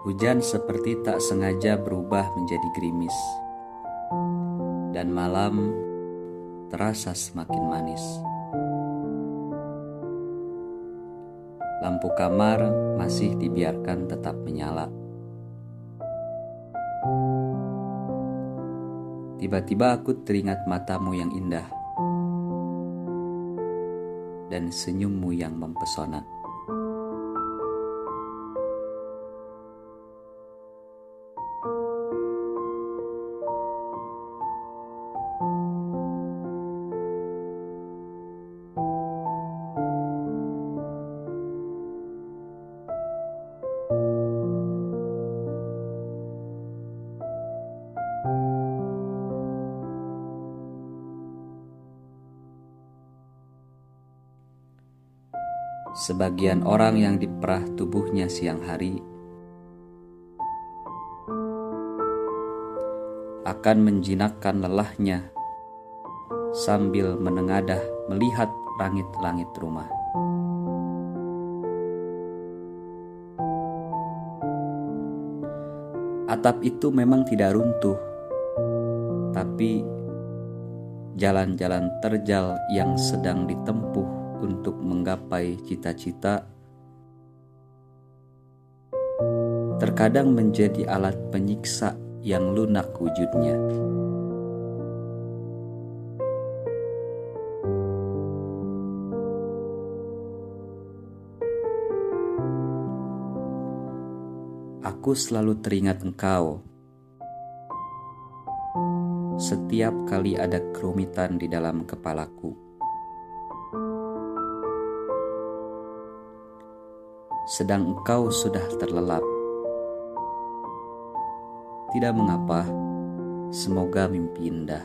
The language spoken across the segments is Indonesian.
Hujan seperti tak sengaja berubah menjadi gerimis, dan malam terasa semakin manis. Lampu kamar masih dibiarkan tetap menyala. Tiba-tiba aku teringat matamu yang indah dan senyummu yang mempesona. Sebagian orang yang diperah tubuhnya siang hari akan menjinakkan lelahnya sambil menengadah melihat langit-langit rumah. Atap itu memang tidak runtuh, tapi jalan-jalan terjal yang sedang ditempuh untuk menggapai cita-cita, terkadang menjadi alat penyiksa yang lunak wujudnya. Aku selalu teringat engkau. Setiap kali ada kerumitan di dalam kepalaku. Sedang engkau sudah terlelap. Tidak mengapa, semoga mimpi indah.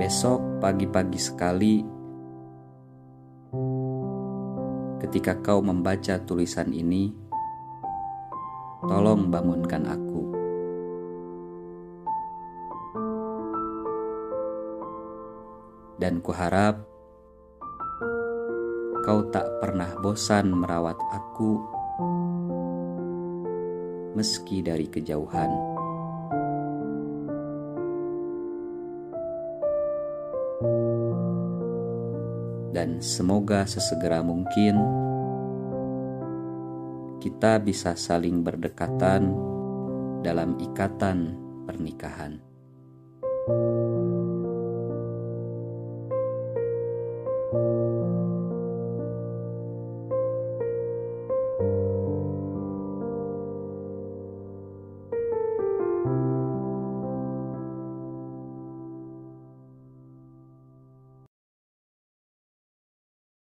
Besok pagi-pagi sekali, ketika kau membaca tulisan ini, tolong bangunkan aku. Dan kuharap kau tak pernah bosan merawat aku meski dari kejauhan. Dan semoga sesegera mungkin kita bisa saling berdekatan dalam ikatan pernikahan. thank you